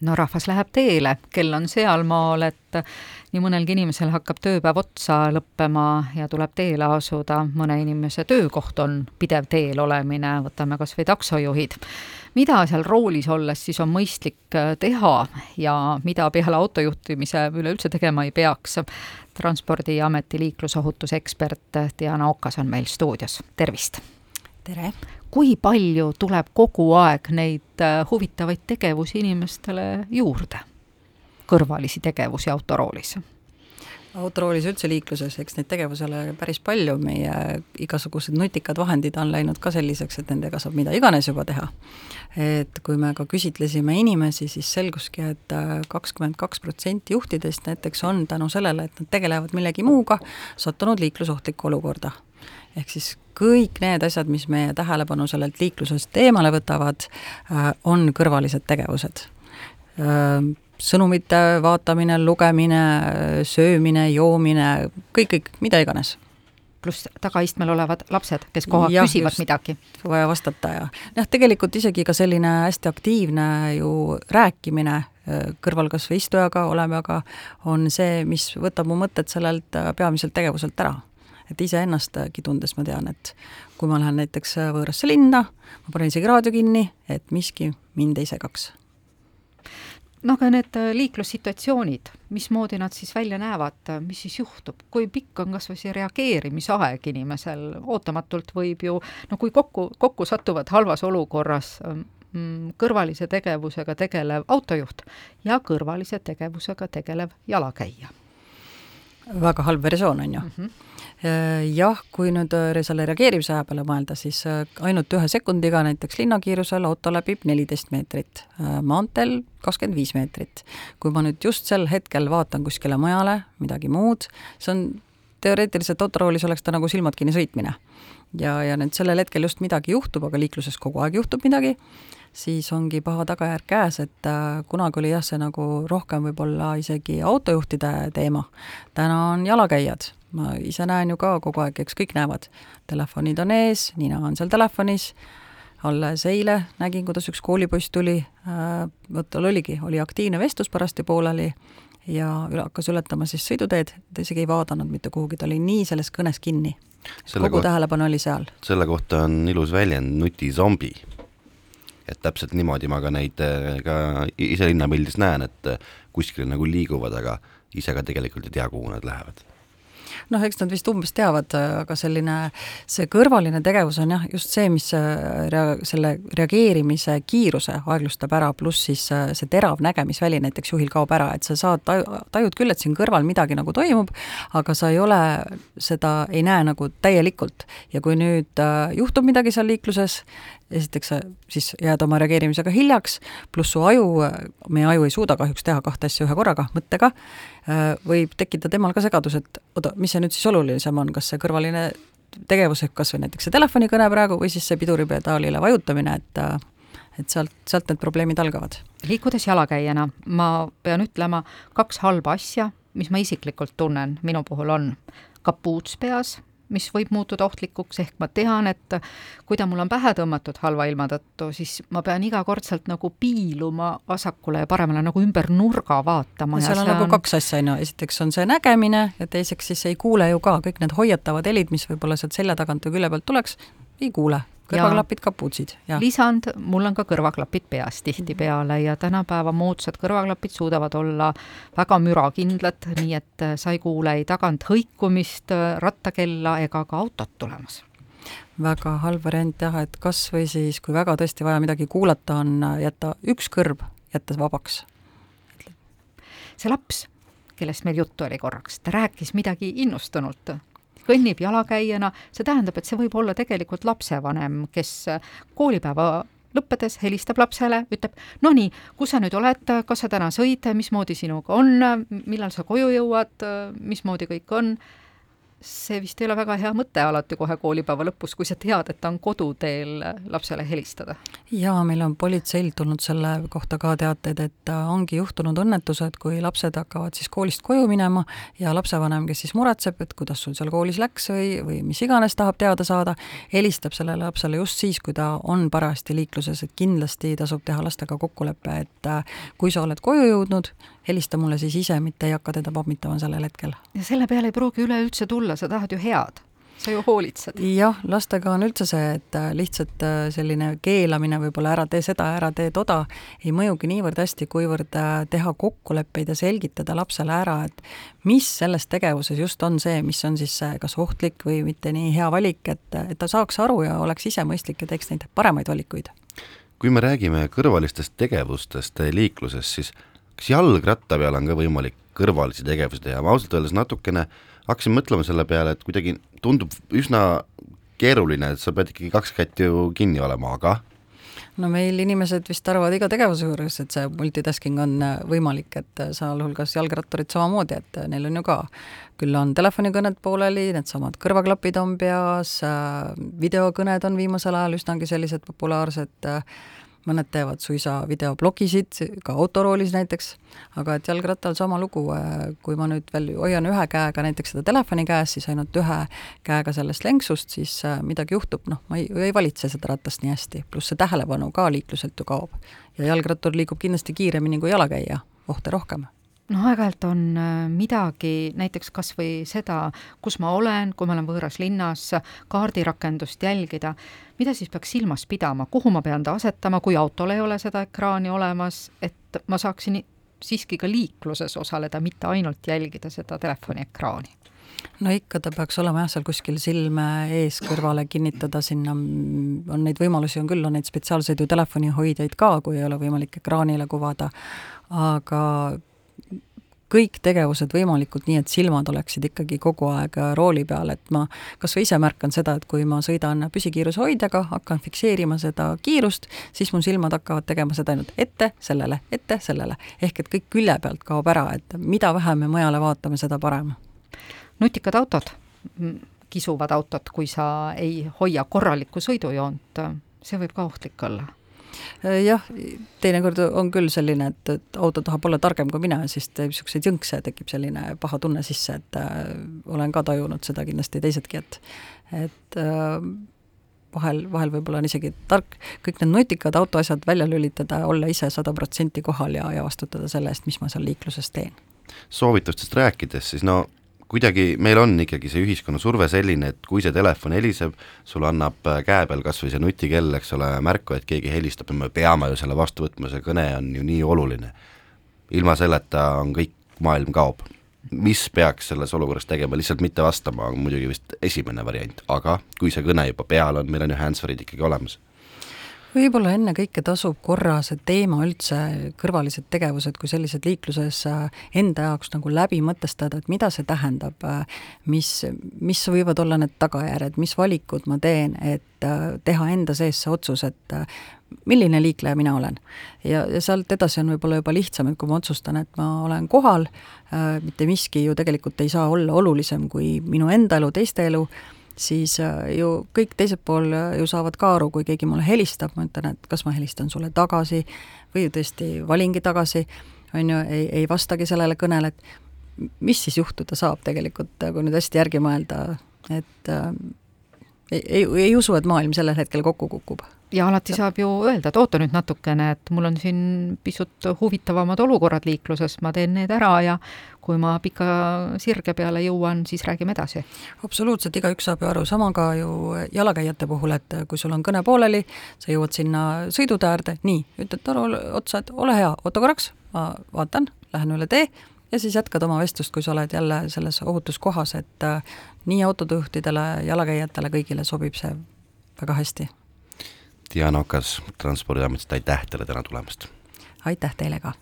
no rahvas läheb teele, kell on sealmaal, et nii mõnelgi inimesel hakkab tööpäev otsa lõppema ja tuleb teele asuda, mõne inimese töökoht on pidev teel olemine, võtame kas või taksojuhid. mida seal roolis olles siis on mõistlik teha ja mida peale autojuhtimise üleüldse tegema ei peaks? transpordiameti liiklusohutusekspert Diana Okas on meil stuudios, tervist! Tere! kui palju tuleb kogu aeg neid äh, huvitavaid tegevusi inimestele juurde, kõrvalisi tegevusi autoroolis? autoroolis üldse liikluses, eks neid tegevusi ole päris palju, meie igasugused nutikad vahendid on läinud ka selliseks, et nendega saab mida iganes juba teha. et kui me ka küsitlesime inimesi, siis selguski et, äh, kakskümmend kaks protsenti juhtidest näiteks on tänu sellele, et nad tegelevad millegi muuga, sattunud liiklusohtlikku olukorda ehk siis kõik need asjad, mis meie tähelepanu sellelt liiklusest eemale võtavad, äh, on kõrvalised tegevused. Äh, sõnumite vaatamine, lugemine, söömine, joomine, kõik, kõik, mida iganes pluss tagaistmel olevad lapsed, kes kohe ja, küsivad just, midagi. vaja vastata ja jah, tegelikult isegi ka selline hästi aktiivne ju rääkimine äh, kõrval kas või istujaga, olemaga, on see, mis võtab mu mõtted sellelt peamiselt tegevuselt ära et iseennastki tundes ma tean, et kui ma lähen näiteks võõrasse linna, ma panen isegi raadio kinni, et miski mind ei segaks. No aga need äh, liiklussituatsioonid, mismoodi nad siis välja näevad, mis siis juhtub, kui pikk on kas või see reageerimisaeg inimesel, ootamatult võib ju, no kui kokku, kokku satuvad halvas olukorras mm, kõrvalise tegevusega tegelev autojuht ja kõrvalise tegevusega tegelev jalakäija. Väga halb versioon, on ju mm. -hmm jah, kui nüüd äh, selle reageerimise aja peale mõelda, siis äh, ainult ühe sekundiga näiteks linnakiirusel auto läbib neliteist meetrit, maanteel kakskümmend viis meetrit. kui ma nüüd just sel hetkel vaatan kuskile mujale, midagi muud, see on teoreetiliselt autoroolis oleks ta nagu silmad kinni sõitmine. ja, ja nüüd sellel hetkel just midagi juhtub, aga liikluses kogu aeg juhtub midagi, siis ongi paha tagajärg käes, et kunagi oli jah, see nagu rohkem võib-olla isegi autojuhtide teema. täna on jalakäijad ma ise näen ju ka kogu aeg, eks kõik näevad, telefonid on ees, nina on seal telefonis, alles eile nägin, kuidas üks koolipoiss tuli, äh, vot tal oligi, oli aktiivne vestlus parajasti pooleli ja hakkas ületama siis sõiduteed, ta isegi ei vaadanud mitte kuhugi, ta oli nii selles kõnes kinni. kogu tähelepanu oli seal. selle kohta on ilus väljend nutisombi. et täpselt niimoodi ma ka neid ka ise linnapildis näen, et kuskil nagu liiguvad, aga ise ka tegelikult ei tea, kuhu nad lähevad noh, eks nad vist umbes teavad, aga selline, see kõrvaline tegevus on jah, just see, mis äh, rea-, selle reageerimise kiiruse aeglustab ära, pluss siis äh, see terav nägemisväli näiteks juhil kaob ära, et sa saad, tajud küll, et siin kõrval midagi nagu toimub, aga sa ei ole seda, ei näe nagu täielikult. ja kui nüüd äh, juhtub midagi seal liikluses, esiteks siis jääd oma reageerimisega hiljaks, pluss su aju, meie aju ei suuda kahjuks teha kahte asja ühe korraga, mõttega, äh, võib tekkida temal ka segadus, et oota, mis see nüüd siis olulisem on, kas see kõrvaline tegevus, ehk kas või näiteks see telefonikõne praegu või siis see piduripedaalile vajutamine, et äh, et sealt, sealt need probleemid algavad. liikudes jalakäijana, ma pean ütlema kaks halba asja, mis ma isiklikult tunnen, minu puhul on kapuuts peas mis võib muutuda ohtlikuks, ehk ma tean, et kui ta mul on pähe tõmmatud halva ilma tõttu, siis ma pean igakordselt nagu piiluma vasakule ja paremale nagu ümber nurga vaatama. seal on nagu on... kaks asja, on ju, esiteks on see nägemine ja teiseks siis ei kuule ju ka kõik need hoiatavad helid, mis võib-olla sealt selja tagant või külje pealt tuleks, ei kuule kõrvaklapid, kapuutsid. lisand, mul on ka kõrvaklapid peas tihtipeale ja tänapäeva moodsad kõrvaklapid suudavad olla väga mürakindlad, nii et äh, sa ei kuule ei tagant hõikumist, äh, rattakella ega ka autot tulemas väga halb variant jah, et kas või siis, kui väga tõesti vaja midagi kuulata on, jätta üks kõrv, jätta vabaks. see laps, kellest meil juttu oli korraks, ta rääkis midagi innustunult, kõnnib jalakäijana, see tähendab, et see võib olla tegelikult lapsevanem, kes koolipäeva lõppedes helistab lapsele, ütleb, no nii, kus sa nüüd oled, kas sa täna sõid, mismoodi sinuga on, millal sa koju jõuad, mismoodi kõik on. See vist ei ole väga hea mõte alati kohe koolipäeva lõpus, kui sa tead, et ta on koduteel lapsele helistada. jaa, meil on politseilt tulnud selle kohta ka teateid, et ongi juhtunud õnnetused, kui lapsed hakkavad siis koolist koju minema ja lapsevanem, kes siis muretseb, et kuidas sul seal koolis läks või, või mis iganes tahab teada saada, helistab sellele lapsele just siis, kui ta on parajasti liikluses, et kindlasti tasub teha lastega kokkulepe, et kui sa oled koju jõudnud, helista mulle siis ise, mitte ei hakka teda pommitama sellel hetkel. ja selle peale ei pruugi üleüldse tulla, sa tahad ju head sa ju hoolitsed. jah, lastega on üldse see, et äh, lihtsalt äh, selline keelamine võib-olla ära tee seda, ära tee toda, ei mõjugi niivõrd hästi, kuivõrd äh, teha kokkuleppeid ja selgitada lapsele ära, et mis selles tegevuses just on see, mis on siis kas ohtlik või mitte nii hea valik, et, et ta saaks aru ja oleks ise mõistlik ja teeks neid paremaid valikuid. kui me räägime kõrvalistest tegevustest liikluses, siis kas jalgratta peal on ka võimalik kõrvalisi tegevusi teha, ma ausalt öeldes natukene hakkasin mõtlema selle peale, et kuidagi tundub üsna keeruline, et sa pead ikkagi kaks kätt ju kinni olema, aga no meil inimesed vist arvavad iga tegevuse juures, et see multitasking on äh, võimalik, et äh, sealhulgas jalgratturid samamoodi, et äh, neil on ju ka, küll on telefonikõned pooleli, needsamad kõrvaklapid on peas, videokõned on viimasel ajal üsnagi sellised populaarsed äh, mõned teevad suisa videoblogisid, ka autoroolis näiteks, aga et jalgrattal sama lugu, äh, kui ma nüüd veel hoian ühe käega näiteks seda telefoni käes, siis ainult ühe käega sellest lenksust, siis äh, midagi juhtub, noh, ma ei, ei valitse seda ratast nii hästi, pluss see tähelepanu ka liikluselt ju kaob. ja jalgrattur liigub kindlasti kiiremini kui jalakäija, ohte rohkem noh, aeg-ajalt on äh, midagi, näiteks kas või seda, kus ma olen, kui ma olen võõras linnas, kaardirakendust jälgida, mida siis peaks silmas pidama, kuhu ma pean ta asetama, kui autol ei ole seda ekraani olemas, et ma saaksin siiski ka liikluses osaleda, mitte ainult jälgida seda telefoniekraani? no ikka ta peaks olema jah, seal kuskil silme ees kõrvale kinnitada sinna, on neid võimalusi on küll, on neid spetsiaalseid ju telefonihoidjaid ka, kui ei ole võimalik ekraanile kuvada, aga kõik tegevused võimalikult nii, et silmad oleksid ikkagi kogu aeg rooli peal, et ma kas või ise märkan seda, et kui ma sõidan püsikiiruse hoidjaga, hakkan fikseerima seda kiirust, siis mu silmad hakkavad tegema seda ainult ette, sellele, ette, sellele. ehk et kõik külje pealt kaob ära, et mida vähem me mujale vaatame, seda parem. nutikad autod, kisuvad autod, kui sa ei hoia korralikku sõidujoont, see võib ka ohtlik olla jah, teinekord on küll selline, et, et auto tahab olla targem kui mina siis teeb niisuguseid jõnkse, tekib selline paha tunne sisse, et äh, olen ka tajunud seda kindlasti teisedki, et et äh, vahel, vahel võib-olla on isegi tark kõik need nutikad autoasjad välja lülitada, olla ise sada protsenti kohal ja, ja vastutada selle eest, mis ma seal liikluses teen. soovitustest rääkides, siis no kuidagi meil on ikkagi see ühiskonna surve selline, et kui see telefon heliseb, sulle annab äh, käe peal kas või see nutikell, eks ole, märku, et keegi helistab ja me peame ju selle vastu võtma, see kõne on ju nii oluline. ilma selleta on kõik, maailm kaob. mis peaks selles olukorras tegema, lihtsalt mitte vastama, on muidugi vist esimene variant, aga kui see kõne juba peal on, meil on ju handsfree'd ikkagi olemas võib-olla ennekõike tasub korra see teema üldse, kõrvalised tegevused kui sellised liikluses äh, enda jaoks nagu läbi mõtestada, et mida see tähendab, äh, mis, mis võivad olla need tagajärjed, mis valikud ma teen, et äh, teha enda sees see otsus, et milline liikleja mina olen. ja, ja sealt edasi on võib-olla juba lihtsam, et kui ma otsustan, et ma olen kohal mitte miski ju tegelikult ei saa olla olulisem kui minu enda elu, teiste elu siis äh, ju kõik teised pool äh, ju saavad ka aru, kui keegi mulle helistab, ma ütlen, et kas ma helistan sulle tagasi või tõesti valingi tagasi, on ju, ei, ei vastagi sellele kõnele, et mis siis juhtuda saab tegelikult, kui nüüd hästi järgi mõelda, et äh, ei, ei, ei usu, et maailm sellel hetkel kokku kukub ja alati saab ju öelda, et oota nüüd natukene, et mul on siin pisut huvitavamad olukorrad liikluses, ma teen need ära ja kui ma pika sirge peale jõuan, siis räägime edasi. absoluutselt, igaüks saab ju aru, sama ka ju jalakäijate puhul, et kui sul on kõne pooleli, sa jõuad sinna sõidutee äärde, nii, ütled taru otsa, et ole hea, oota korraks, ma vaatan, lähen üle tee ja siis jätkad oma vestlust, kui sa oled jälle selles ohutus kohas, et nii autojuhtidele, jalakäijatele, kõigile sobib see väga hästi Diana Okas Transpordiametist, aitäh teile täna tulemast! aitäh teile ka!